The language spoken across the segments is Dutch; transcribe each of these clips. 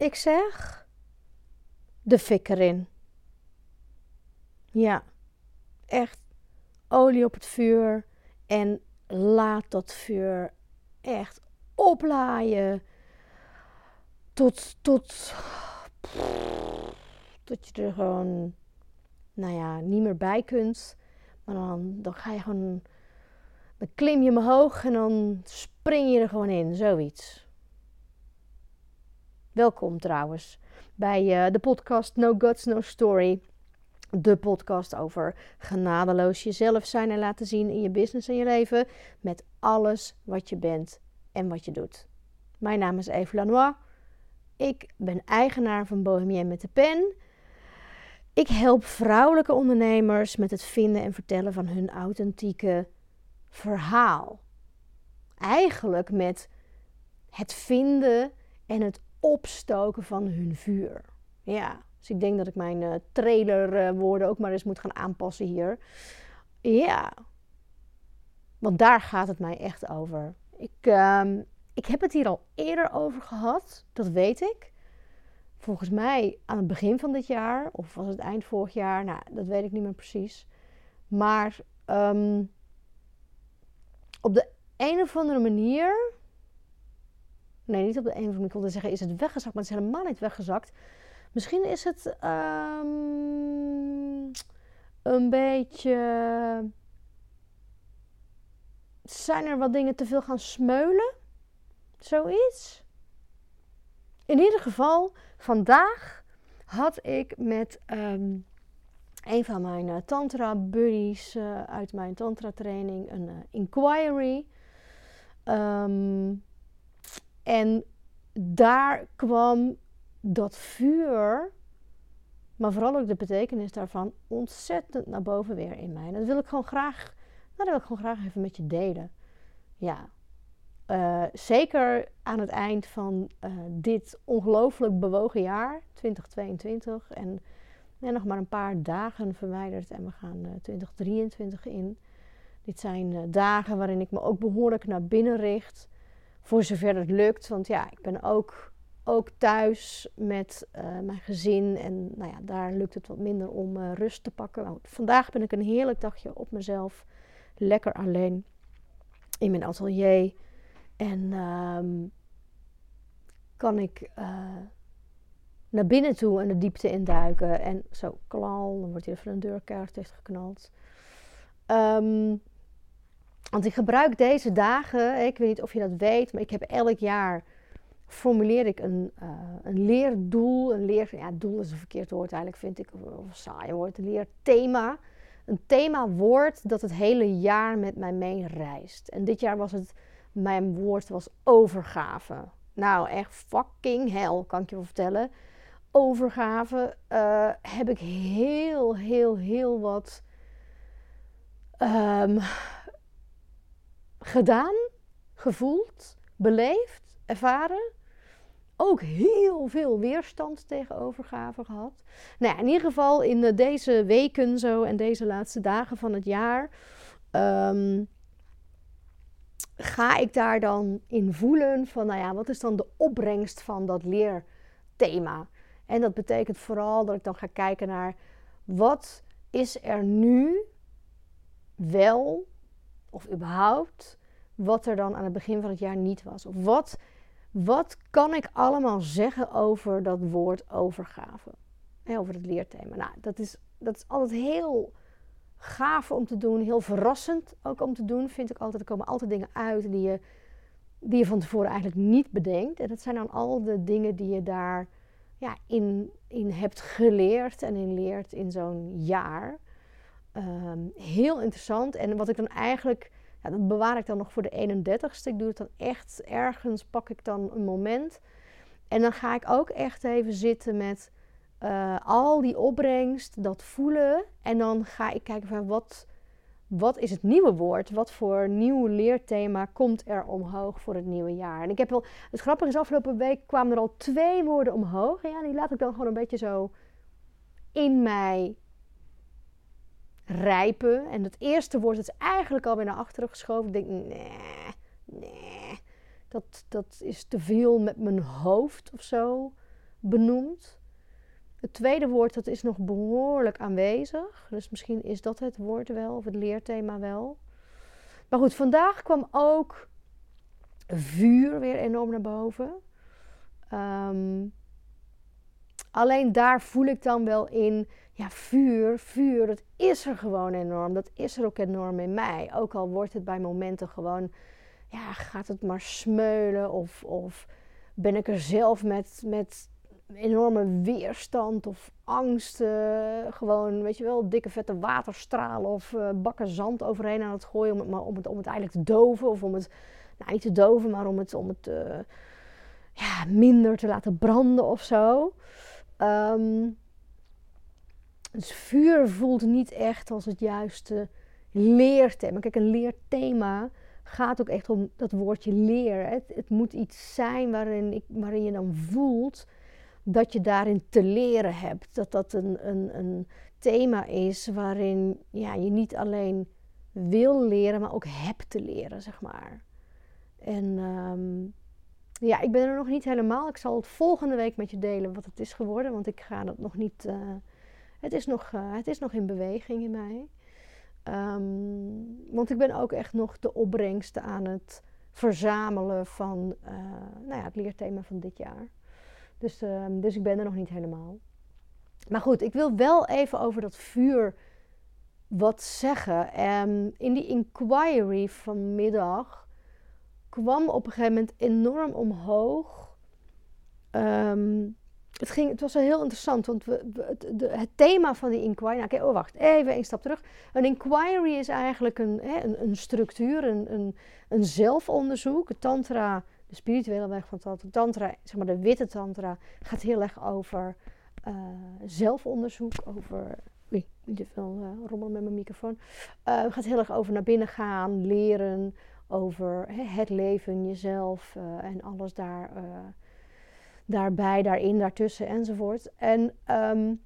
ik zeg? De fik erin. Ja, echt olie op het vuur en laat dat vuur echt oplaaien tot, tot, tot je er gewoon, nou ja, niet meer bij kunt. Maar dan, dan ga je gewoon, dan klim je omhoog en dan spring je er gewoon in, zoiets. Welkom trouwens bij uh, de podcast No Guts, No Story. De podcast over genadeloos jezelf zijn en laten zien in je business en je leven. Met alles wat je bent en wat je doet. Mijn naam is Eve Lanois. Ik ben eigenaar van Bohemien met de Pen. Ik help vrouwelijke ondernemers met het vinden en vertellen van hun authentieke verhaal. Eigenlijk met het vinden en het opstoken van hun vuur. Ja, dus ik denk dat ik mijn uh, trailerwoorden ook maar eens moet gaan aanpassen hier. Ja, want daar gaat het mij echt over. Ik, ehm, ik heb het hier al eerder over gehad, dat weet ik. Volgens mij aan het begin van dit jaar, of was het eind vorig jaar, nou, dat weet ik niet meer precies. Maar ehm, op de een of andere manier. Nee, niet op de een of andere. Ik wilde zeggen, is het weggezakt, maar het is helemaal niet weggezakt. Misschien is het um, een beetje. Zijn er wat dingen te veel gaan smeulen? Zoiets. In ieder geval, vandaag had ik met um, een van mijn uh, tantra buddies uh, uit mijn tantra training een uh, inquiry. Um, en daar kwam dat vuur, maar vooral ook de betekenis daarvan, ontzettend naar boven weer in mij. En dat wil ik gewoon graag, nou, dat wil ik gewoon graag even met je delen. Ja, uh, zeker aan het eind van uh, dit ongelooflijk bewogen jaar, 2022. En nog maar een paar dagen verwijderd en we gaan uh, 2023 in. Dit zijn dagen waarin ik me ook behoorlijk naar binnen richt. Voor zover het lukt. Want ja, ik ben ook, ook thuis met mijn gezin. En nou ja, daar lukt het wat minder om rust te pakken. Nou, vandaag ben ik een heerlijk dagje op mezelf. Lekker alleen in mijn atelier. En um, kan ik uh, naar binnen toe en de diepte induiken. En zo, klal, dan wordt hier even een deurkaart dichtgeknald. Um, want ik gebruik deze dagen, ik weet niet of je dat weet, maar ik heb elk jaar formuleer ik een, uh, een leerdoel. Een leer, ja, doel is een verkeerd woord eigenlijk, vind ik, of een saai woord. Een leerthema. Een themawoord dat het hele jaar met mij meereist. En dit jaar was het mijn woord was overgave. Nou, echt fucking hell, kan ik je wel vertellen. Overgave uh, heb ik heel, heel, heel wat um, gedaan, gevoeld, beleefd, ervaren. Ook heel veel weerstand tegen overgave gehad. Nou ja, in ieder geval in deze weken zo en deze laatste dagen van het jaar. Um, ga ik daar dan in voelen van, nou ja, wat is dan de opbrengst van dat leerthema? En dat betekent vooral dat ik dan ga kijken naar wat is er nu wel of überhaupt wat er dan aan het begin van het jaar niet was. Of wat, wat kan ik allemaal zeggen over dat woord overgave? over het leerthema. Nou, dat is, dat is altijd heel gaaf om te doen, heel verrassend ook om te doen, vind ik altijd. Er komen altijd dingen uit die je, die je van tevoren eigenlijk niet bedenkt. En dat zijn dan al de dingen die je daar ja, in, in hebt geleerd en in leert in zo'n jaar. Ehm, heel interessant. En wat ik dan eigenlijk, ja, dat bewaar ik dan nog voor de 31ste. Ik doe het dan echt ergens, pak ik dan een moment. En dan ga ik ook echt even zitten met uh, al die opbrengst, dat voelen. En dan ga ik kijken van wat, wat is het nieuwe woord? Wat voor nieuw leerthema komt er omhoog voor het nieuwe jaar? En ik heb wel, het grappige is, afgelopen week kwamen er al twee woorden omhoog. En ja, die laat ik dan gewoon een beetje zo in mij rijpen. En het eerste woord is eigenlijk alweer naar achteren geschoven. Ik denk, nee, nee, dat, dat is te veel met mijn hoofd of zo. benoemd. Het tweede woord dat is nog behoorlijk aanwezig. Dus misschien is dat het woord wel, of het leerthema wel. Maar goed, vandaag kwam ook vuur weer enorm naar boven. Ehm, alleen daar voel ik dan wel in, ja, vuur, vuur, dat is er gewoon enorm. Dat is er ook enorm in mij. Ook al wordt het bij momenten gewoon, ja, gaat het maar smeulen of, of ben ik er zelf met, met enorme weerstand of angst. gewoon, weet je wel, dikke vette waterstralen of uh, bakken zand overheen aan het gooien. Om het, om, het, om het eigenlijk te doven. Of om het, nou niet te doven, maar om het, om het uh, ja, minder te laten branden of zo. Um, dus vuur voelt niet echt als het juiste leerthema. Kijk, een leerthema gaat ook echt om dat woordje leer. Het, het moet iets zijn waarin, ik, je dan voelt dat je daarin te leren hebt. Dat dat een, een, een thema is waarin ja, je niet alleen wil leren, maar ook hebt te leren, zeg maar. En um, ja, ik ben er nog niet helemaal. Ik zal het volgende week met je delen wat het is geworden, want ik ga dat nog niet. Uh, het, is nog, uh, het is nog in beweging in mij. Um, want ik ben ook echt nog de opbrengsten aan het verzamelen van uh, nou ja, het leerthema van dit jaar. Dus, um, dus ik ben er nog niet helemaal. Maar goed, ik wil wel even over dat vuur wat zeggen. Um, in die inquiry vanmiddag kwam op een gegeven moment enorm omhoog. Het, ging, het was wel heel interessant, want we, het, de, het, thema van die inquiry... Nou, oh, wacht, even een stap terug. Een inquiry is eigenlijk een, hè, een, structuur, een, een, een zelfonderzoek. Tantra, de spirituele weg van tantra, tantra, zeg maar de witte tantra... gaat heel erg over uh, zelfonderzoek, over... Oei, niet veel uh, rommelen met mijn microfoon. Uh, gaat heel erg over naar binnen gaan, leren over hè, het leven, jezelf en alles daar daarbij, daarin, daartussen enzovoort. En um,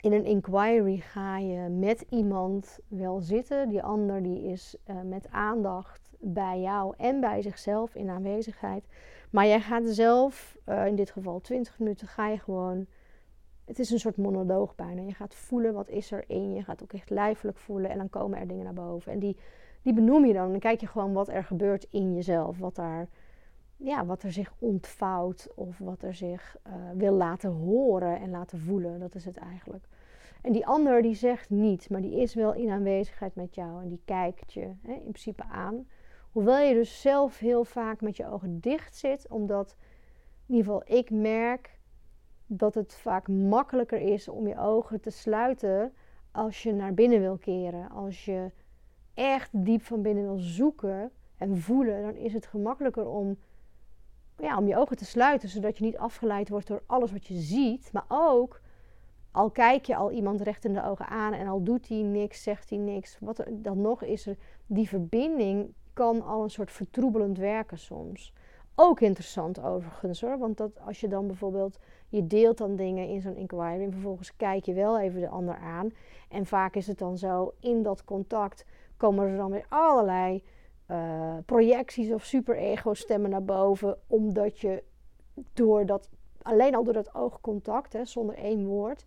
in een inquiry ga je met iemand wel zitten. Die ander die is uh, met aandacht bij jou en bij zichzelf in aanwezigheid. Maar jij gaat zelf, uh, in dit geval 20 minuten, ga je gewoon. Het is een soort monoloog bijna. Je gaat voelen wat is er in je. gaat ook echt lijfelijk voelen en dan komen er dingen naar boven. En die, die benoem je dan. Dan kijk je gewoon wat er gebeurt in jezelf. Wat daar ja, wat er zich ontvouwt of wat er zich uh, wil laten horen en laten voelen. Dat is het eigenlijk. En die ander die zegt niet, maar die is wel in aanwezigheid met jou en die kijkt je hè, in principe aan. Hoewel je dus zelf heel vaak met je ogen dicht zit, omdat in ieder geval ik merk dat het vaak makkelijker is om je ogen te sluiten als je naar binnen wil keren. Als je echt diep van binnen wil zoeken en voelen, dan is het gemakkelijker om ja, om je ogen te sluiten, zodat je niet afgeleid wordt door alles wat je ziet. Maar ook, al kijk je al iemand recht in de ogen aan en al doet hij niks, zegt hij niks, wat er, dan nog is er, die verbinding kan al een soort vertroebelend werken soms. Ook interessant overigens hoor, want dat als je dan bijvoorbeeld, je deelt dan dingen in zo'n inquiry en vervolgens kijk je wel even de ander aan. En vaak is het dan zo, in dat contact komen er dan weer allerlei uh, projecties of super-ego stemmen naar boven, omdat je door dat, alleen al door dat oogcontact, hè, zonder één woord,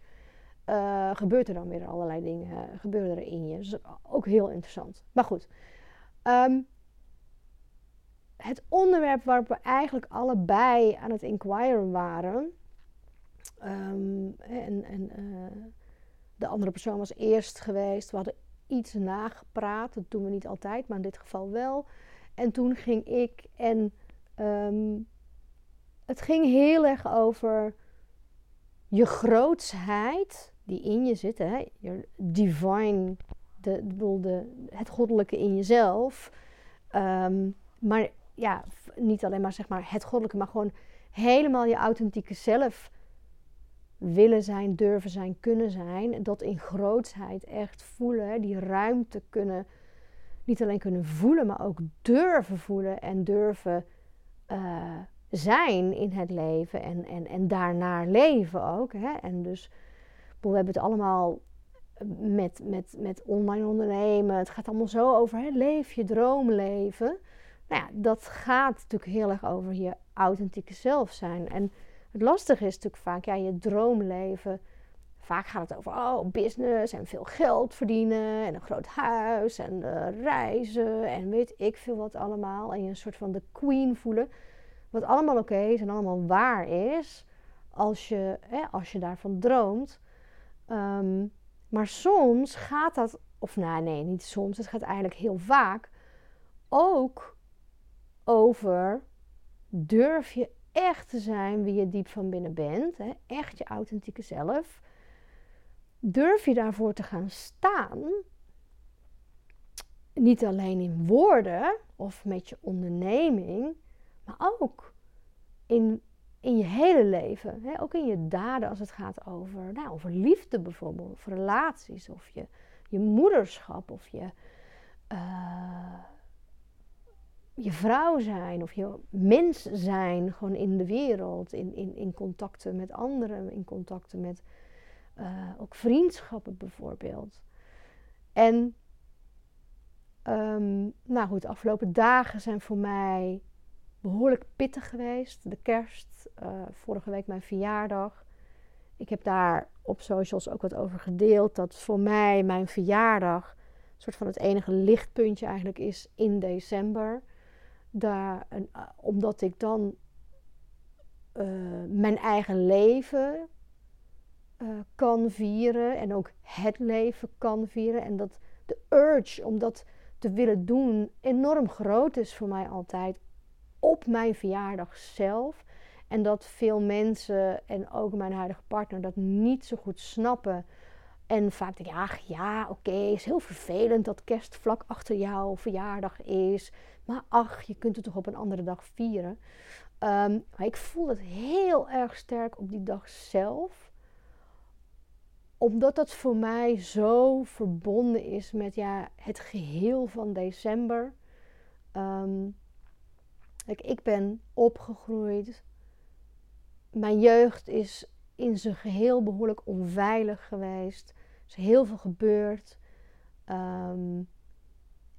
uh, gebeurt er dan weer allerlei dingen, uh, gebeuren er in je. Dus ook heel interessant. Maar goed, um, het onderwerp waarop we eigenlijk allebei aan het inquiren waren, um, en, en de andere persoon was eerst geweest, we hadden iets nagepraat. Dat doen we niet altijd, maar in dit geval wel. En toen ging ik en ehm, het ging heel erg over je grootsheid die in je zit, hè? je divine, de, de, het goddelijke in jezelf. Um, maar ja, niet alleen maar zeg maar het goddelijke, maar gewoon helemaal je authentieke zelf willen zijn, durven zijn, kunnen zijn. Dat in grootsheid echt voelen, die ruimte kunnen, niet alleen kunnen voelen, maar ook durven voelen en durven uh, zijn in het leven en, en, en daarnaar leven ook. Hè? En dus, we hebben het allemaal met, met, met online ondernemen. Het gaat allemaal zo over hè, leef je droomleven. Nou ja, dat gaat natuurlijk heel erg over je authentieke zelf zijn. En Het lastige is natuurlijk vaak, ja, je droomleven. Vaak gaat het over oh, business en veel geld verdienen en een groot huis en uh, reizen en weet ik veel wat allemaal. En je een soort van de queen voelen. Wat allemaal oké is en allemaal waar is als je, hè, als je daarvan droomt. Ehm, maar soms gaat dat, of nou nee, niet soms, het gaat eigenlijk heel vaak ook over durf je echt te zijn wie je diep van binnen bent, hè? echt je authentieke zelf. Durf je daarvoor te gaan staan, niet alleen in woorden of met je onderneming, maar ook in, in je hele leven. Hè? Ook in je daden als het gaat over, nou, over liefde bijvoorbeeld, of relaties, of je, je moederschap, of je, uh, je vrouw zijn, of je mens zijn, gewoon in de wereld, in, in, in contacten met anderen, in contacten met uh, ook vriendschappen bijvoorbeeld. En um, nou goed, de afgelopen dagen zijn voor mij behoorlijk pittig geweest. De kerst, uh, vorige week mijn verjaardag. Ik heb daar op socials ook wat over gedeeld. Dat voor mij mijn verjaardag een soort van het enige lichtpuntje eigenlijk is in december. Daar, uh, omdat ik dan uh, mijn eigen leven kan vieren. En ook het leven kan vieren. En dat de urge om dat te willen doen enorm groot is voor mij altijd op mijn verjaardag zelf. En dat veel mensen en ook mijn huidige partner dat niet zo goed snappen. En vaak denk ik, ja, ja oké, okay, is heel vervelend dat kerst vlak achter jouw verjaardag is. Maar ach, je kunt het toch op een andere dag vieren. Um, maar ik voel het heel erg sterk op die dag zelf. Omdat dat voor mij zo verbonden is met ja, het geheel van december. Um, Kijk, ik ben opgegroeid. Mijn jeugd is in zijn geheel behoorlijk onveilig geweest. Er is heel veel gebeurd. Um,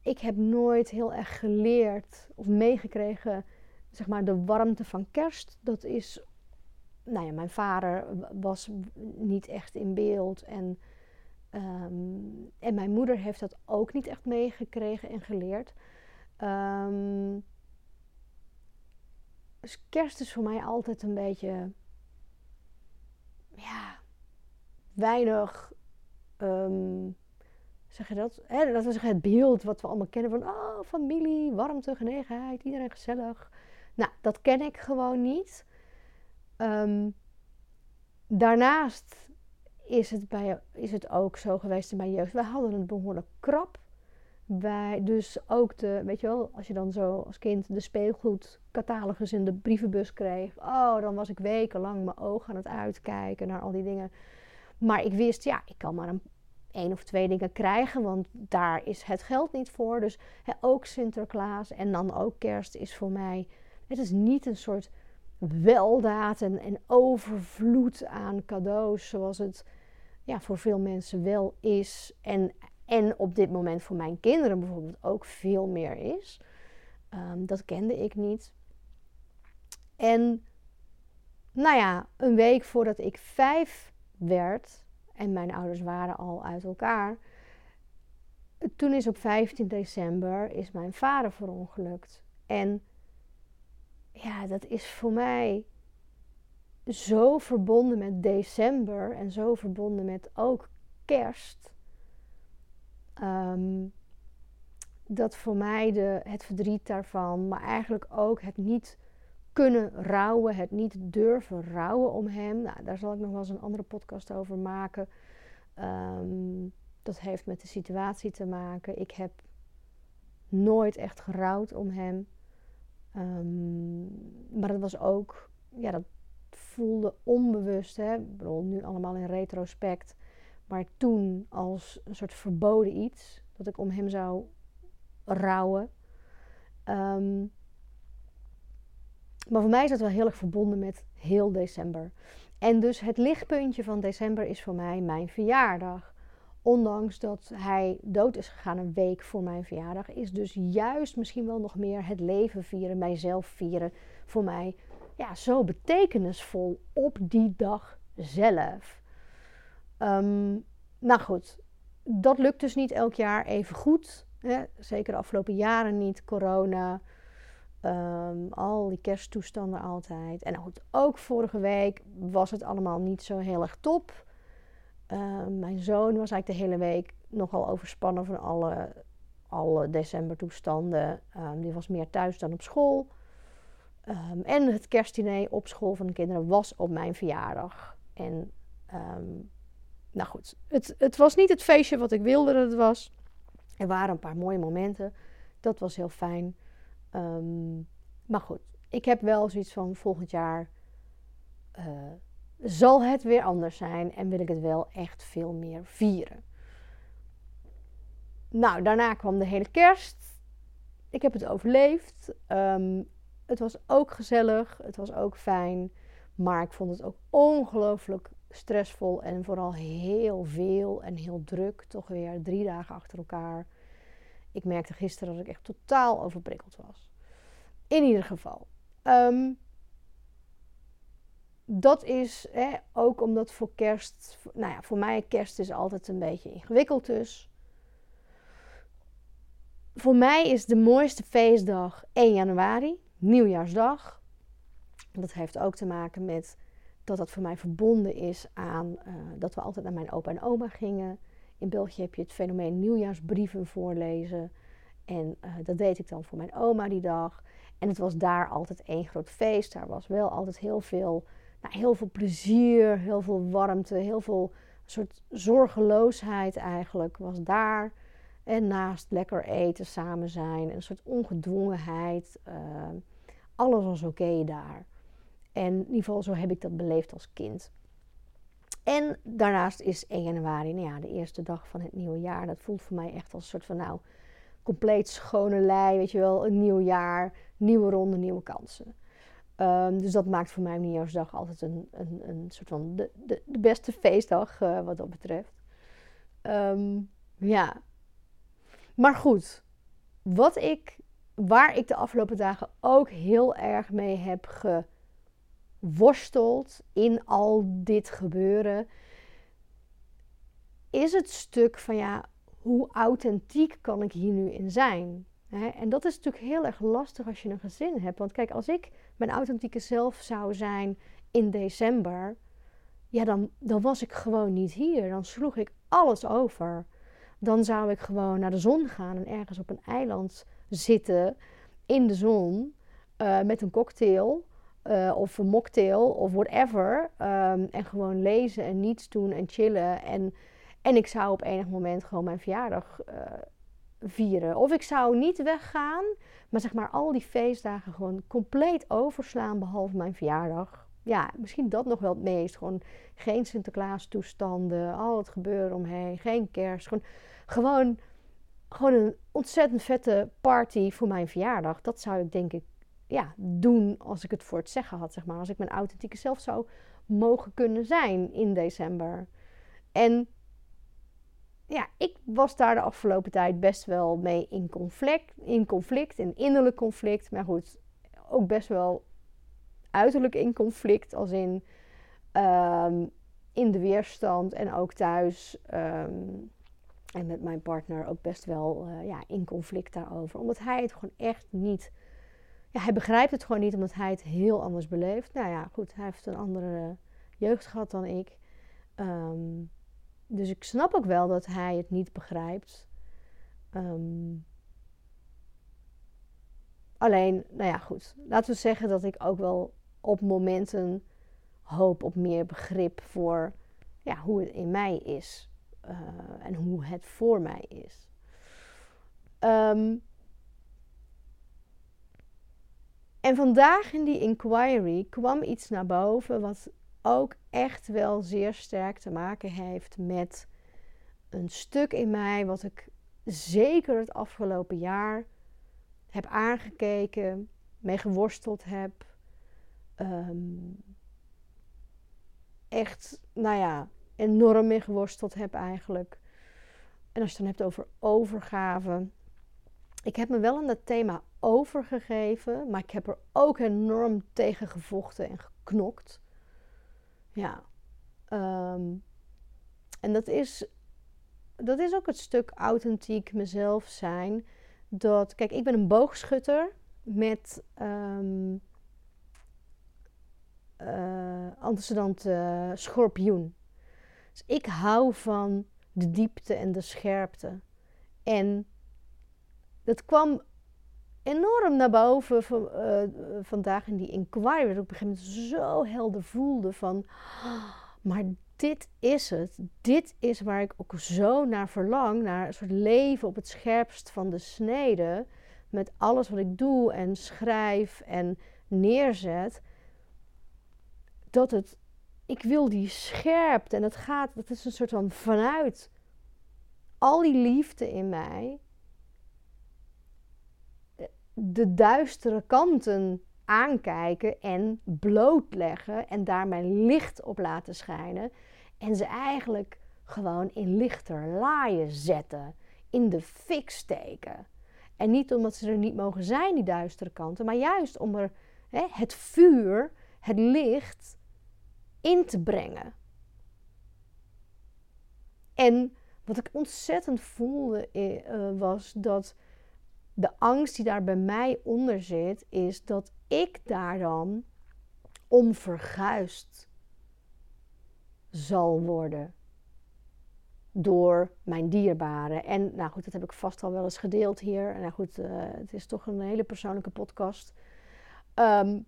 ik heb nooit heel erg geleerd of meegekregen, zeg maar, de warmte van kerst. Dat is, nou ja, mijn vader was niet echt in beeld en, um, en mijn moeder heeft dat ook niet echt meegekregen en geleerd. Um, dus kerst is voor mij altijd een beetje, ja, weinig, um, zeg je dat? Hè, dat zeggen het beeld wat we allemaal kennen van, oh, familie, warmte, genegenheid, iedereen gezellig. Nou, dat ken ik gewoon niet. Um, daarnaast is het, bij, is het ook zo geweest in mijn jeugd. We hadden het behoorlijk krap wij dus ook de, weet je wel, als je dan zo als kind de speelgoedcatalogus in de brievenbus kreeg. Oh, dan was ik wekenlang mijn ogen aan het uitkijken naar al die dingen. Maar ik wist, ja, ik kan maar een één of twee dingen krijgen, want daar is het geld niet voor. Dus ook Sinterklaas en dan ook kerst is voor mij. Het is niet een soort weldaad en, overvloed aan cadeaus zoals het ja, voor veel mensen wel is. En en op dit moment voor mijn kinderen bijvoorbeeld ook veel meer is. Um, dat kende ik niet. En nou ja, een week voordat ik vijf werd en mijn ouders waren al uit elkaar. Toen is op 15 december is mijn vader verongelukt. En ja, dat is voor mij zo verbonden met december en zo verbonden met ook kerst. Um, dat voor mij de, het verdriet daarvan, maar eigenlijk ook het niet kunnen rouwen, het niet durven rouwen om hem. Nou, daar zal ik nog wel eens een andere podcast over maken. Um, dat heeft met de situatie te maken. Ik heb nooit echt gerouwd om hem. Um, maar dat was ook, ja, dat voelde onbewust. Hè? Ik bedoel, nu allemaal in retrospect maar toen als een soort verboden iets, dat ik om hem zou rouwen. Um, maar voor mij is dat wel heel erg verbonden met heel december. En dus het lichtpuntje van december is voor mij mijn verjaardag. Ondanks dat hij dood is gegaan een week voor mijn verjaardag, is dus juist misschien wel nog meer het leven vieren, mijzelf vieren, voor mij ja, zo betekenisvol op die dag zelf. Ehm, nou goed, dat lukt dus niet elk jaar even goed. Hè? Zeker de afgelopen jaren niet. Corona, ehm, al die kersttoestanden altijd. En ook vorige week was het allemaal niet zo heel erg top. Ehm, mijn zoon was eigenlijk de hele week nogal overspannen van alle, alle decembertoestanden. Um, die was meer thuis dan op school. en het kerstdiner op school van de kinderen was op mijn verjaardag. En nou goed, het, het was niet het feestje wat ik wilde dat het was. Er waren een paar mooie momenten. Dat was heel fijn. Ehm, maar goed, ik heb wel zoiets van volgend jaar uh, zal het weer anders zijn en wil ik het wel echt veel meer vieren. Nou, daarna kwam de hele kerst. Ik heb het overleefd. Ehm, het was ook gezellig, het was ook fijn. Maar ik vond het ook ongelooflijk stressvol en vooral heel veel en heel druk. Toch weer drie dagen achter elkaar. Ik merkte gisteren dat ik echt totaal overprikkeld was. In ieder geval. Ehm, dat is hè, ook omdat voor kerst, nou ja, voor mij kerst is altijd een beetje ingewikkeld dus. Voor mij is de mooiste feestdag 1 januari, nieuwjaarsdag. Dat heeft ook te maken met dat dat voor mij verbonden is aan uh, dat we altijd naar mijn opa en oma gingen. In België heb je het fenomeen nieuwjaarsbrieven voorlezen. En uh, dat deed ik dan voor mijn oma die dag. En het was daar altijd één groot feest. Daar was wel altijd heel veel, nou, heel veel plezier, heel veel warmte, heel veel soort zorgeloosheid eigenlijk was daar. En naast lekker eten, samen zijn, een soort ongedwongenheid. Uh, alles was oké daar. En in ieder geval zo heb ik dat beleefd als kind. En daarnaast is 1 januari, nou ja, de eerste dag van het nieuwe jaar. Dat voelt voor mij echt als een soort van, nou, compleet schone lei, weet je wel. Een nieuw jaar, nieuwe ronde, nieuwe kansen. Um, dus dat maakt voor mij nieuwjaarsdag altijd een, een, een soort van de, de, de beste feestdag uh, wat dat betreft. Um, ja. Maar goed, wat ik, waar ik de afgelopen dagen ook heel erg mee heb ge worstelt in al dit gebeuren, is het stuk van ja, hoe authentiek kan ik hier nu in zijn? En dat is natuurlijk heel erg lastig als je een gezin hebt. Want kijk, als ik mijn authentieke zelf zou zijn in december, ja, dan, dan was ik gewoon niet hier. Dan sloeg ik alles over. Dan zou ik gewoon naar de zon gaan en ergens op een eiland zitten in de zon uh, met een cocktail. Uh, of een mocktail of whatever. Um, en gewoon lezen en niets doen en chillen. En, en ik zou op enig moment gewoon mijn verjaardag uh, vieren. Of ik zou niet weggaan, maar zeg maar al die feestdagen gewoon compleet overslaan, behalve mijn verjaardag. Ja, misschien dat nog wel het meest. Gewoon geen Sinterklaas toestanden, al het gebeuren omheen, geen kerst. Gewoon, gewoon, gewoon een ontzettend vette party voor mijn verjaardag. Dat zou ik denk ik ja, doen als ik het voor het zeggen had, zeg maar. Als ik mijn authentieke zelf zou mogen kunnen zijn in december. En ja, ik was daar de afgelopen tijd best wel mee in conflict, in conflict, in innerlijk conflict. Maar goed, ook best wel uiterlijk in conflict, als in ehm, in de weerstand en ook thuis. Ehm, en met mijn partner ook best wel uh, ja, in conflict daarover. Omdat hij het gewoon echt niet ja, hij begrijpt het gewoon niet omdat hij het heel anders beleeft. Nou ja, goed, hij heeft een andere jeugd gehad dan ik. Um, dus ik snap ook wel dat hij het niet begrijpt. Um, alleen, nou ja, goed. Laten we zeggen dat ik ook wel op momenten hoop op meer begrip voor ja, hoe het in mij is. Uh, en hoe het voor mij is. Um, En vandaag in die inquiry kwam iets naar boven wat ook echt wel zeer sterk te maken heeft met een stuk in mij wat ik zeker het afgelopen jaar heb aangekeken, mee geworsteld heb. Um, echt, nou ja, enorm mee geworsteld heb eigenlijk. En als je het dan hebt over overgave. Ik heb me wel aan dat thema overgegeven, maar ik heb er ook enorm tegen gevochten en geknokt. Ja. Ehm, en dat is, dat is ook het stuk authentiek mezelf zijn. Dat, kijk, ik ben een boogschutter met um, uh, schorpioen. Dus ik hou van de diepte en de scherpte. En dat kwam enorm naar boven uh, vandaag in die inquiry. Dat ik op een gegeven moment zo helder voelde van... maar dit is het. Dit is waar ik ook zo naar verlang. Naar een soort leven op het scherpst van de snede. Met alles wat ik doe en schrijf en neerzet. Dat het... Ik wil die scherpte. En het gaat... Dat is een soort van vanuit al die liefde in mij de duistere kanten aankijken en blootleggen en daar mijn licht op laten schijnen en ze eigenlijk gewoon in lichter laaien zetten, in de fik steken. En niet omdat ze er niet mogen zijn, die duistere kanten, maar juist om er hè, het vuur, het licht in te brengen. En wat ik ontzettend voelde uh, was dat de angst die daar bij mij onder zit, is dat ik daar dan om verguisd zal worden door mijn dierbaren. En nou goed, dat heb ik vast al wel eens gedeeld hier. En nou goed, uh, het is toch een hele persoonlijke podcast. Um,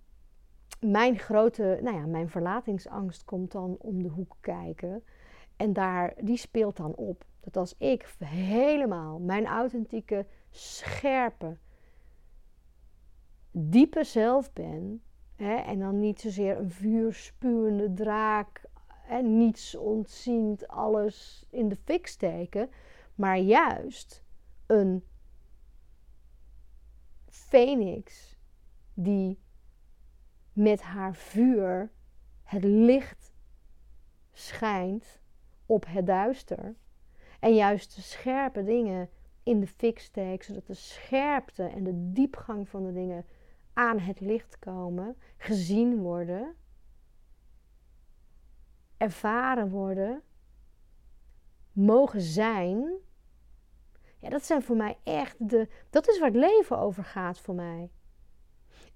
mijn grote, nou ja, mijn verlatingsangst komt dan om de hoek kijken. En daar, die speelt dan op. Dat als ik helemaal mijn authentieke scherpe, diepe zelf ben. Hè, en dan niet zozeer een vuurspuwende draak, en niets ontziend, alles in de fik steken. Maar juist een phoenix die met haar vuur het licht schijnt op het duister. En juist de scherpe dingen in de fik steek, zodat de scherpte en de diepgang van de dingen aan het licht komen, gezien worden, ervaren worden, mogen zijn. Ja, dat zijn voor mij echt de. Dat is waar het leven over gaat voor mij.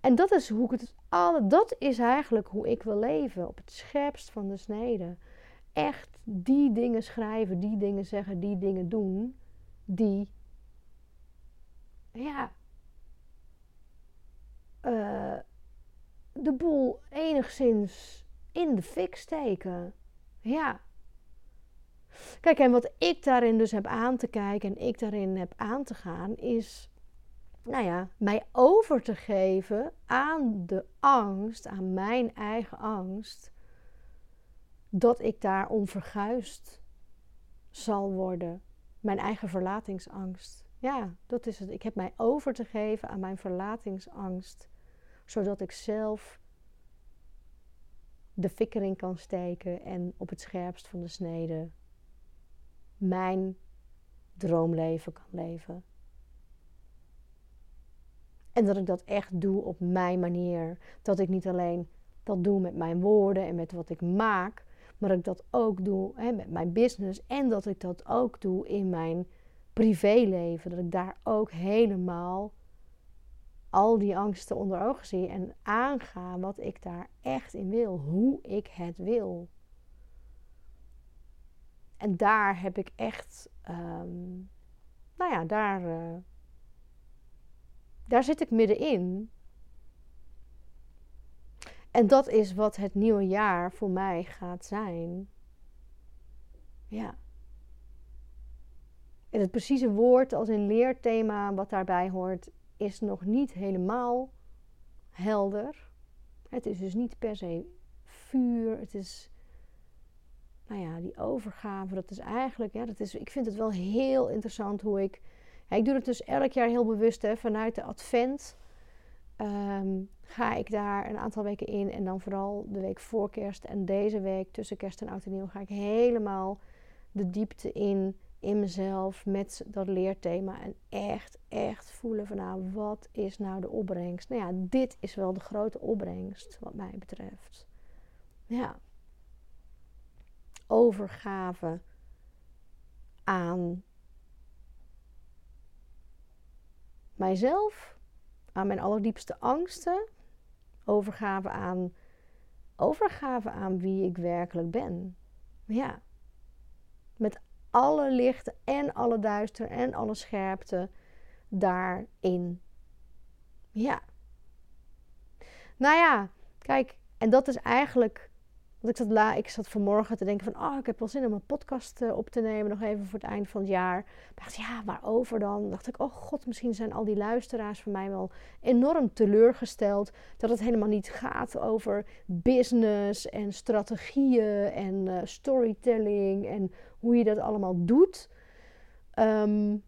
En dat is hoe ik het alle. Dat is eigenlijk hoe ik wil leven. Op het scherpst van de snede. Echt die dingen schrijven, die dingen zeggen, die dingen doen. Die ja, uh, de boel enigszins in de fik steken. Ja. Kijk, en wat ik daarin dus heb aan te kijken en ik daarin heb aan te gaan, is, nou ja, mij over te geven aan de angst, aan mijn eigen angst, dat ik daar onverguisd zal worden. Mijn eigen verlatingsangst. Ja, dat is het. Ik heb mij over te geven aan mijn verlatingsangst, zodat ik zelf de fikkering kan steken en op het scherpst van de snede mijn droomleven kan leven. En dat ik dat echt doe op mijn manier. Dat ik niet alleen dat doe met mijn woorden en met wat ik maak, maar dat ik dat ook doe hè, met mijn business en dat ik dat ook doe in mijn privéleven, dat ik daar ook helemaal al die angsten onder ogen zie en aanga wat ik daar echt in wil, hoe ik het wil. En daar heb ik echt, um, nou ja, daar, uh, daar zit ik middenin. En dat is wat het nieuwe jaar voor mij gaat zijn. Ja. Het precieze woord als in leerthema wat daarbij hoort, is nog niet helemaal helder. Het is dus niet per se vuur. Het is, nou ja, die overgave. Dat is eigenlijk, ja, dat is, ik vind het wel heel interessant hoe ik. Ik doe het dus elk jaar heel bewust hè, vanuit de Advent. Ehm, ga ik daar een aantal weken in. En dan vooral de week voor kerst en deze week tussen kerst en oud en nieuw ga ik helemaal de diepte in in mezelf met dat leerthema. En echt, echt voelen van nou, wat is nou de opbrengst? Nou ja, dit is wel de grote opbrengst wat mij betreft. Ja. Overgave aan mijzelf, aan mijn allerdiepste angsten, overgave aan, overgave aan wie ik werkelijk ben. Ja, met alle lichten en alle duister en alle scherpte daarin. Ja. Nou ja, kijk, en dat is eigenlijk want ik zat, la, ik zat vanmorgen te denken van, oh, ik heb wel zin om een podcast uh, op te nemen, nog even voor het eind van het jaar. Maar dacht, ja, waarover dan? Dacht ik, oh god, misschien zijn al die luisteraars van mij wel enorm teleurgesteld. Dat het helemaal niet gaat over business en strategieën en uh, storytelling en hoe je dat allemaal doet. Um,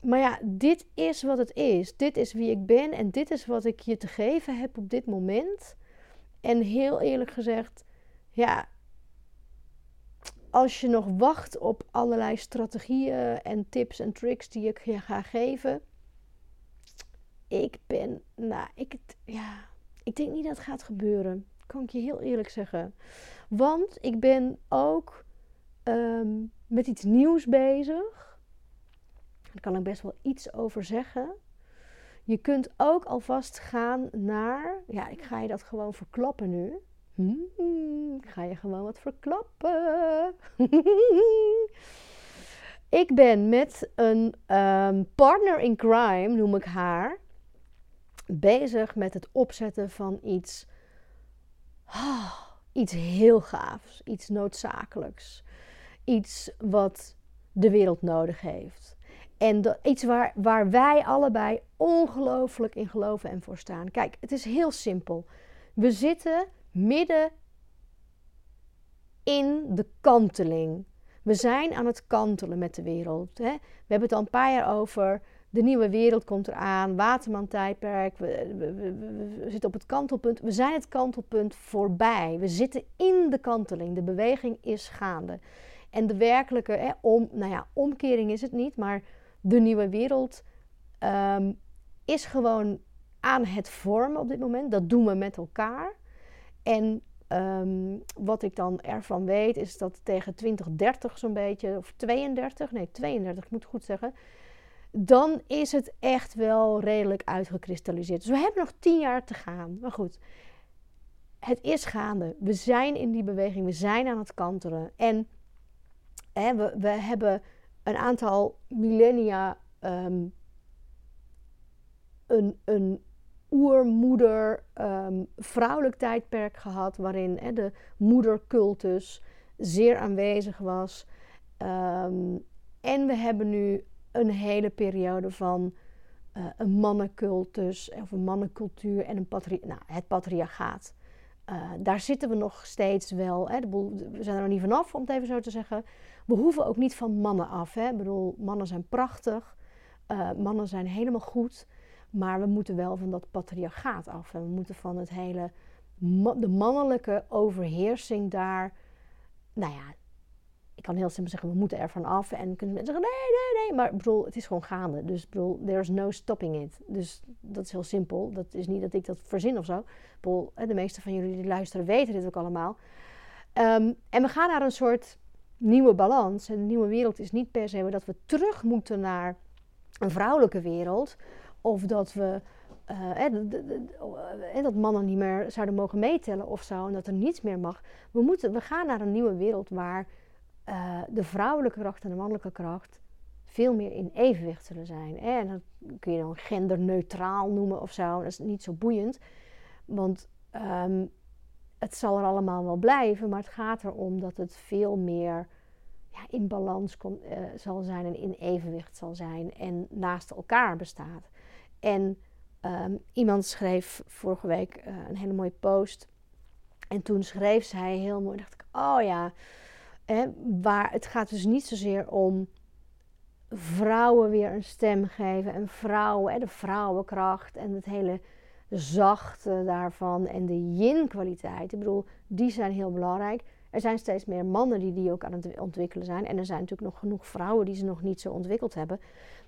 maar ja, dit is wat het is. Dit is wie ik ben en dit is wat ik je te geven heb op dit moment. En heel eerlijk gezegd, ja, als je nog wacht op allerlei strategieën en tips en tricks die ik je ga geven. Ik ben, nou, ik, ja, ik denk niet dat het gaat gebeuren. Kan ik je heel eerlijk zeggen. Want ik ben ook ehm, met iets nieuws bezig. Daar kan ik best wel iets over zeggen. Je kunt ook alvast gaan naar. Ja, ik ga je dat gewoon verklappen nu. Hmm, ik ga je gewoon wat verklappen. ik ben met een ehm, partner in crime, noem ik haar, bezig met het opzetten van iets. Oh, iets heel gaafs, iets noodzakelijks. Iets wat de wereld nodig heeft. En iets waar, waar wij allebei ongelooflijk in geloven en voor staan. Kijk, het is heel simpel. We zitten midden in de kanteling. We zijn aan het kantelen met de wereld. Hè? We hebben het al een paar jaar over. De nieuwe wereld komt eraan. Waterman-tijdperk. We, we, we, zitten op het kantelpunt. We zijn het kantelpunt voorbij. We zitten in de kanteling. De beweging is gaande. En de werkelijke hè, om, nou ja, omkering is het niet, maar de nieuwe wereld ehm, is gewoon aan het vormen op dit moment. Dat doen we met elkaar. En ehm, wat ik dan ervan weet is dat tegen 2030 zo'n beetje, of 32, nee 32, ik moet goed zeggen, dan is het echt wel redelijk uitgekristalliseerd. Dus we hebben nog tien jaar te gaan. Maar goed, het is gaande. We zijn in die beweging, we zijn aan het kantelen. En hè, we, we hebben een aantal millennia um, een, een oermoeder um, vrouwelijk tijdperk gehad, waarin de moedercultus zeer aanwezig was. Um, en we hebben nu een hele periode van uh, een mannencultus of een mannencultuur en een patri nou, het patriarchaat. Uh, daar zitten we nog steeds wel. Hè, we zijn er nog niet vanaf, om het even zo te zeggen we hoeven ook niet van mannen af. Hè? Ik bedoel, mannen zijn prachtig, uh, mannen zijn helemaal goed, maar we moeten wel van dat patriarchaat af. En we moeten van het hele, de mannelijke overheersing daar, nou ja, ik kan heel simpel zeggen, we moeten er van af. En kunnen mensen zeggen, nee, nee, nee. Maar bedoel, het is gewoon gaande. Dus ik bedoel, there's no stopping it. Dus dat is heel simpel. Dat is niet dat ik dat verzin of zo. Bedoel, de meeste van jullie die luisteren weten dit ook allemaal. Um, en we gaan naar een soort nieuwe balans. En de nieuwe wereld is niet per se dat we terug moeten naar een vrouwelijke wereld. Of dat we. Uh, eh, dat mannen niet meer zouden mogen meetellen of zo. En dat er niets meer mag. We, moeten, we gaan naar een nieuwe wereld waar uh, de vrouwelijke kracht en de mannelijke kracht veel meer in evenwicht zullen zijn. En dat kun je dan genderneutraal noemen of zo. Dat is niet zo boeiend. Want um, het zal er allemaal wel blijven, maar het gaat erom dat het veel meer ja, in balans uh, zal zijn en in evenwicht zal zijn en naast elkaar bestaat. En um, iemand schreef vorige week uh, een hele mooie post. En toen schreef zij heel mooi, dacht ik, oh ja, hè, waar, het gaat dus niet zozeer om vrouwen weer een stem geven en vrouwen, de vrouwenkracht en het hele zachte daarvan en de yin-kwaliteit. Ik bedoel, die zijn heel belangrijk. Er zijn steeds meer mannen die die ook aan het ontwikkelen zijn. En er zijn natuurlijk nog genoeg vrouwen die ze nog niet zo ontwikkeld hebben.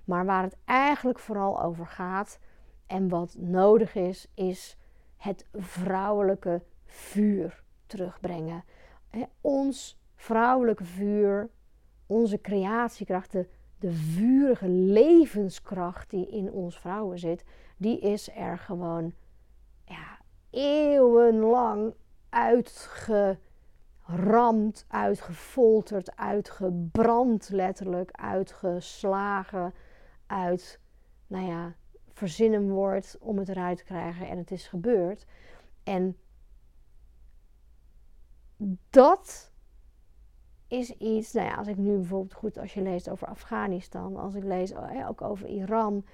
Maar waar het eigenlijk vooral over gaat en wat nodig is, is het vrouwelijke vuur terugbrengen. ons vrouwelijke vuur, onze creatiekracht, de, de vurige levenskracht die in ons vrouwen zit, die is er gewoon ja, eeuwenlang uitgeramd, uitgefolterd, uitgebrand letterlijk, uitgeslagen, uit, nou ja, verzinnen wordt om het eruit te krijgen en het is gebeurd. En dat is iets, nou als ik nu bijvoorbeeld goed, als je leest over Afghanistan, als ik lees oh ook over Iran,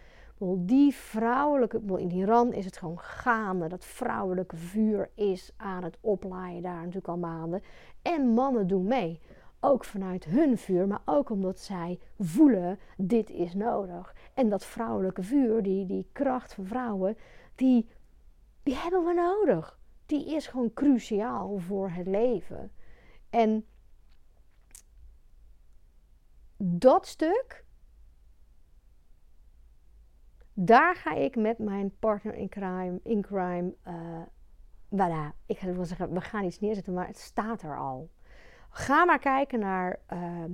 die vrouwelijke, in Iran is het gewoon gaande, dat vrouwelijke vuur is aan het oplaaien daar natuurlijk al maanden. En mannen doen mee, ook vanuit hun vuur, maar ook omdat zij voelen, dit is nodig. En dat vrouwelijke vuur, die, die kracht van vrouwen, die, die hebben we nodig. Die is gewoon cruciaal voor het leven. En dat stuk, daar ga ik met mijn partner in crime, in crime uh, voilà, ik wil zeggen, we gaan iets neerzetten, maar het staat er al. Ga maar kijken naar uh,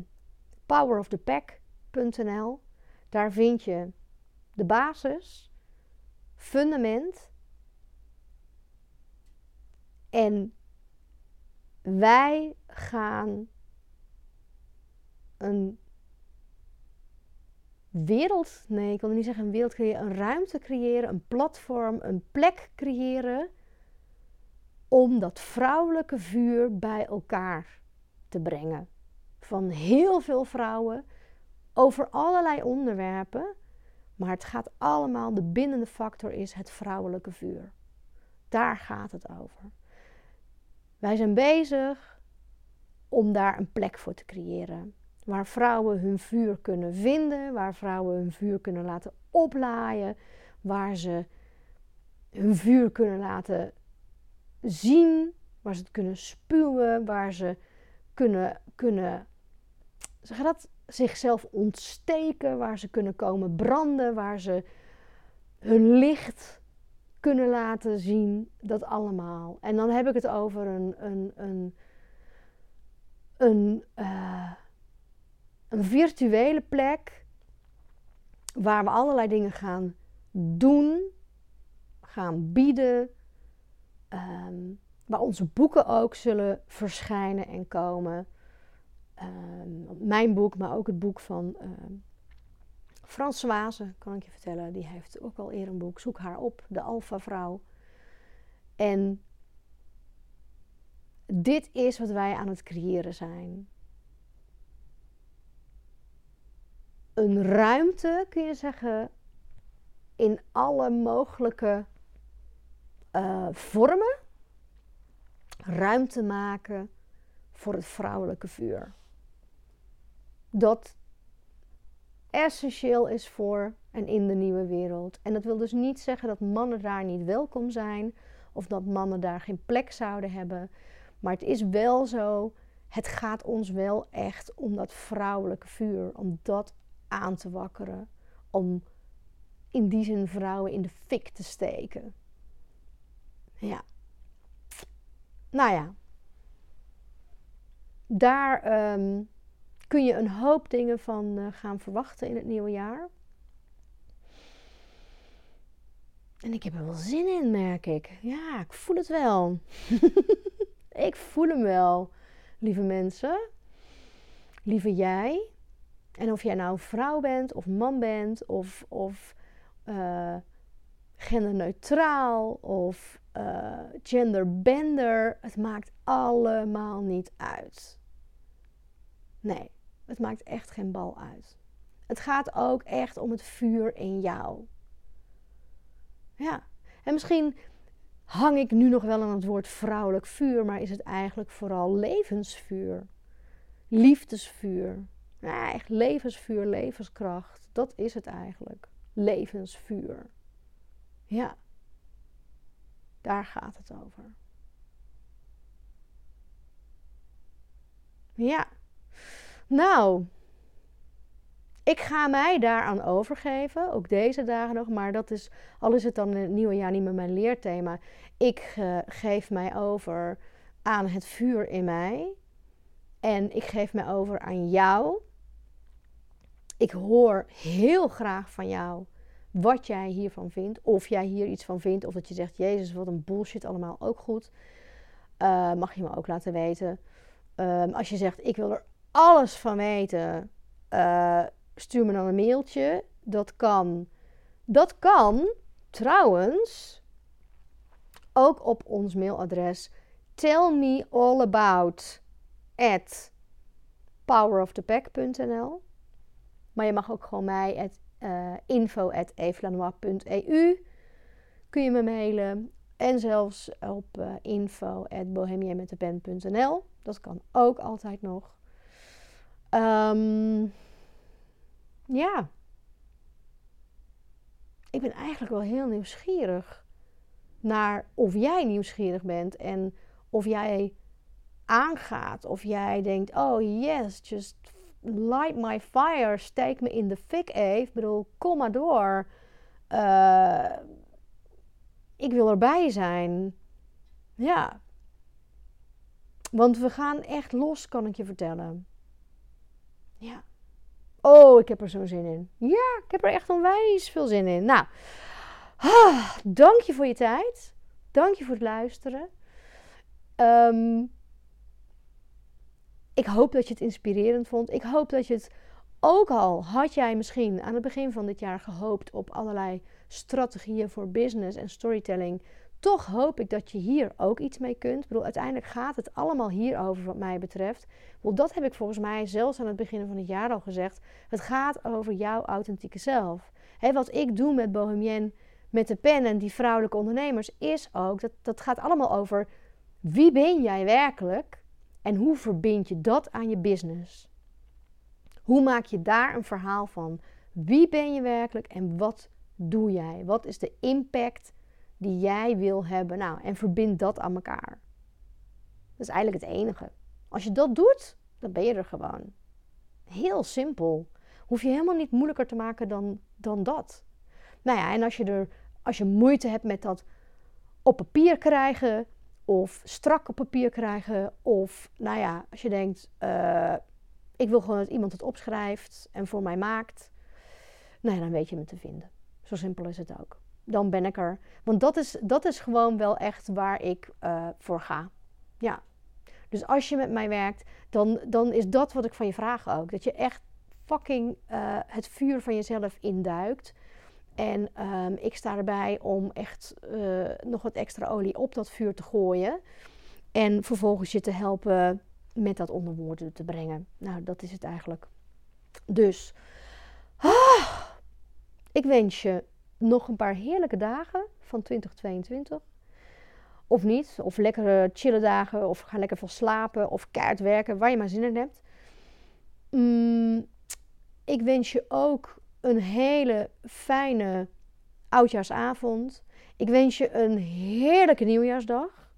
powerofthepack.nl. Daar vind je de basis, fundament. En wij gaan een wereld, nee, ik wil niet zeggen een wereld creëren, een ruimte creëren, een platform, een plek creëren om dat vrouwelijke vuur bij elkaar te brengen. Van heel veel vrouwen over allerlei onderwerpen, maar het gaat allemaal, de bindende factor is het vrouwelijke vuur. Daar gaat het over. Wij zijn bezig om daar een plek voor te creëren. Waar vrouwen hun vuur kunnen vinden, waar vrouwen hun vuur kunnen laten oplaaien, waar ze hun vuur kunnen laten zien, waar ze het kunnen spuwen, waar ze kunnen, kunnen zeg dat, zichzelf ontsteken, waar ze kunnen komen branden, waar ze hun licht kunnen laten zien. Dat allemaal. En dan heb ik het over een, een, een, een, uh, een virtuele plek waar we allerlei dingen gaan doen, gaan bieden. Um, waar onze boeken ook zullen verschijnen en komen. Ehm, mijn boek, maar ook het boek van uh, Frans kan ik je vertellen. Die heeft ook al eerder een boek. Zoek haar op, de Alpha Vrouw. En dit is wat wij aan het creëren zijn. Een ruimte, kun je zeggen, in alle mogelijke uh, vormen. Ruimte maken voor het vrouwelijke vuur dat essentieel is voor en in de nieuwe wereld. En dat wil dus niet zeggen dat mannen daar niet welkom zijn of dat mannen daar geen plek zouden hebben. Maar het is wel zo, het gaat ons wel echt om dat vrouwelijke vuur, om dat aan te wakkeren, om in die zin vrouwen in de fik te steken. Ja. Nou ja. Daar um, kun je een hoop dingen van uh, gaan verwachten in het nieuwe jaar. En ik heb er wel zin in, merk ik. Ja, ik voel het wel. ik voel hem wel, lieve mensen. Lieve jij. En of jij nou vrouw bent of man bent of, of uh, genderneutraal of uh, genderbender. Het maakt allemaal niet uit. Nee. Het maakt echt geen bal uit. Het gaat ook echt om het vuur in jou. Ja, en misschien hang ik nu nog wel aan het woord vrouwelijk vuur, maar is het eigenlijk vooral levensvuur, liefdesvuur. Ja, echt levensvuur, levenskracht. Dat is het eigenlijk. Levensvuur. Ja, daar gaat het over. Ja. Nou, ik ga mij daaraan overgeven, ook deze dagen nog. Maar dat is, al is het dan in het nieuwe jaar niet meer mijn leerthema. Ik uh, geef mij over aan het vuur in mij. En ik geef mij over aan jou. Ik hoor heel graag van jou wat jij hiervan vindt. Of jij hier iets van vindt. Of dat je zegt, Jezus, wat een bullshit allemaal. Ook goed. Uh, mag je me ook laten weten. Um, als je zegt, ik wil er alles van weten. Uh, stuur me dan een mailtje. Dat kan. Dat kan trouwens ook op ons mailadres. Tell me all about at powerofthepack.nl. Maar je mag ook gewoon mij at uh, info at kun je me mailen. En zelfs op uh, Dat kan ook altijd nog. Um, ja. Ik ben eigenlijk wel heel nieuwsgierig naar of jij nieuwsgierig bent en of jij aangaat. Of jij denkt, oh yes, just light my fire, steek me in de fik even. Ik bedoel, kom maar door. Uh, ik wil erbij zijn. Ja. Want we gaan echt los, kan ik je vertellen. Ja. Oh, ik heb er zo'n zin in. Ja, ik heb er echt onwijs veel zin in. Nou, ah, dank je voor je tijd. Dank je voor het luisteren. Um, ik hoop dat je het inspirerend vond. Ik hoop dat je het ook al had jij misschien aan het begin van dit jaar gehoopt op allerlei strategieën voor business en storytelling. Toch hoop ik dat je hier ook iets mee kunt. Ik bedoel, uiteindelijk gaat het allemaal hierover, wat mij betreft. Wel, dat heb ik volgens mij zelfs aan het begin van het jaar al gezegd. Het gaat over jouw authentieke zelf. Wat ik doe met Bohemien, met de pen en die vrouwelijke ondernemers, is ook dat dat gaat allemaal over wie ben jij werkelijk en hoe verbind je dat aan je business? Hoe maak je daar een verhaal van? Wie ben je werkelijk en wat doe jij? Wat is de impact die jij wil hebben? Nou, en verbind dat aan elkaar. Dat is eigenlijk het enige. Als je dat doet, dan ben je er gewoon. Heel simpel. Hoef je helemaal niet moeilijker te maken dan, dan dat. Nou ja, en als je, er, als je moeite hebt met dat op papier krijgen, of strak op papier krijgen. Of nou ja, als je denkt, uh, ik wil gewoon dat iemand het opschrijft en voor mij maakt. Nou ja, dan weet je me te vinden. Zo simpel is het ook. Dan ben ik er. Want dat is, dat is gewoon wel echt waar ik uh, voor ga. Ja. Dus als je met mij werkt, dan, dan is dat wat ik van je vraag ook. Dat je echt fucking uh, het vuur van jezelf induikt. En um, ik sta erbij om echt uh, nog wat extra olie op dat vuur te gooien. En vervolgens je te helpen met dat onder woorden te brengen. Nou, dat is het eigenlijk. Dus, ah, ik wens je nog een paar heerlijke dagen van 2022. Of niet, of lekkere chille dagen, of ga lekker veel slapen, of keihard werken, waar je maar zin in hebt. Mm, ik wens je ook een hele fijne oudjaarsavond. Ik wens je een heerlijke nieuwjaarsdag.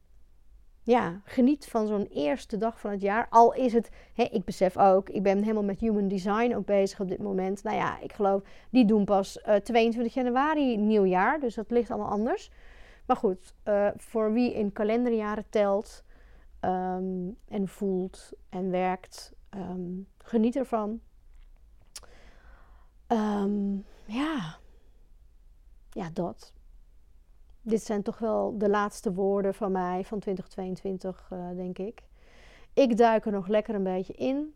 Ja, geniet van zo'n eerste dag van het jaar. Al is het, hè, ik besef ook, ik ben helemaal met human design ook bezig op dit moment. Nou ja, ik geloof, die doen pas uh, eh, 22 januari nieuwjaar. Dus dat ligt allemaal anders. Maar goed, uh, voor wie in kalenderjaren telt um, en voelt en werkt, um, geniet ervan. Um, ja. Ja, dat. Dit zijn toch wel de laatste woorden van mij van 2022, uh, eh, denk ik. Ik duik er nog lekker een beetje in.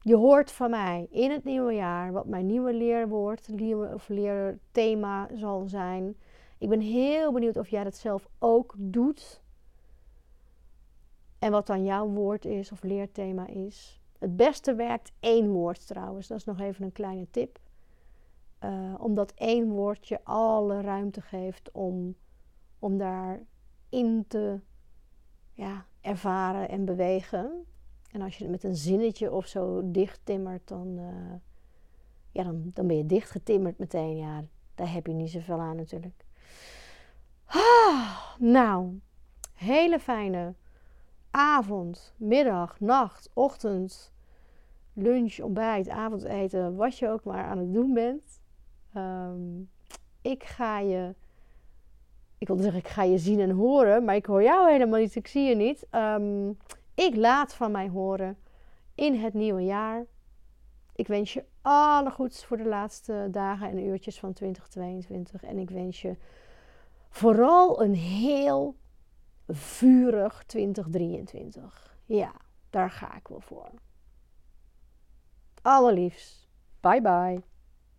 Je hoort van mij in het nieuwe jaar wat mijn nieuwe leerwoord nieuwe, of leerthema zal zijn. Ik ben heel benieuwd of jij dat zelf ook doet. En wat dan jouw woord is of leerthema is. Het beste werkt één woord trouwens. Dat is nog even een kleine tip. Uh, omdat één woord je alle ruimte geeft om, om daarin te ja, ervaren en bewegen. En als je het met een zinnetje of zo dicht timmert, dan, uh, ja, dan, dan ben je dicht getimmerd meteen. Ja, daar heb je niet zoveel aan natuurlijk. Ah, nou, hele fijne avond, middag, nacht, ochtend, lunch, ontbijt, avondeten, wat je ook maar aan het doen bent. Ehm, ik ga je, ik wil zeggen, ik ga je zien en horen, maar ik hoor jou helemaal niet, ik zie je niet. Ehm, ik laat van mij horen in het nieuwe jaar. Ik wens je alle goeds voor de laatste dagen en uurtjes van 2022. En ik wens je vooral een heel vurig 2023. Ja, daar ga ik wel voor. Allerliefst. Bye bye.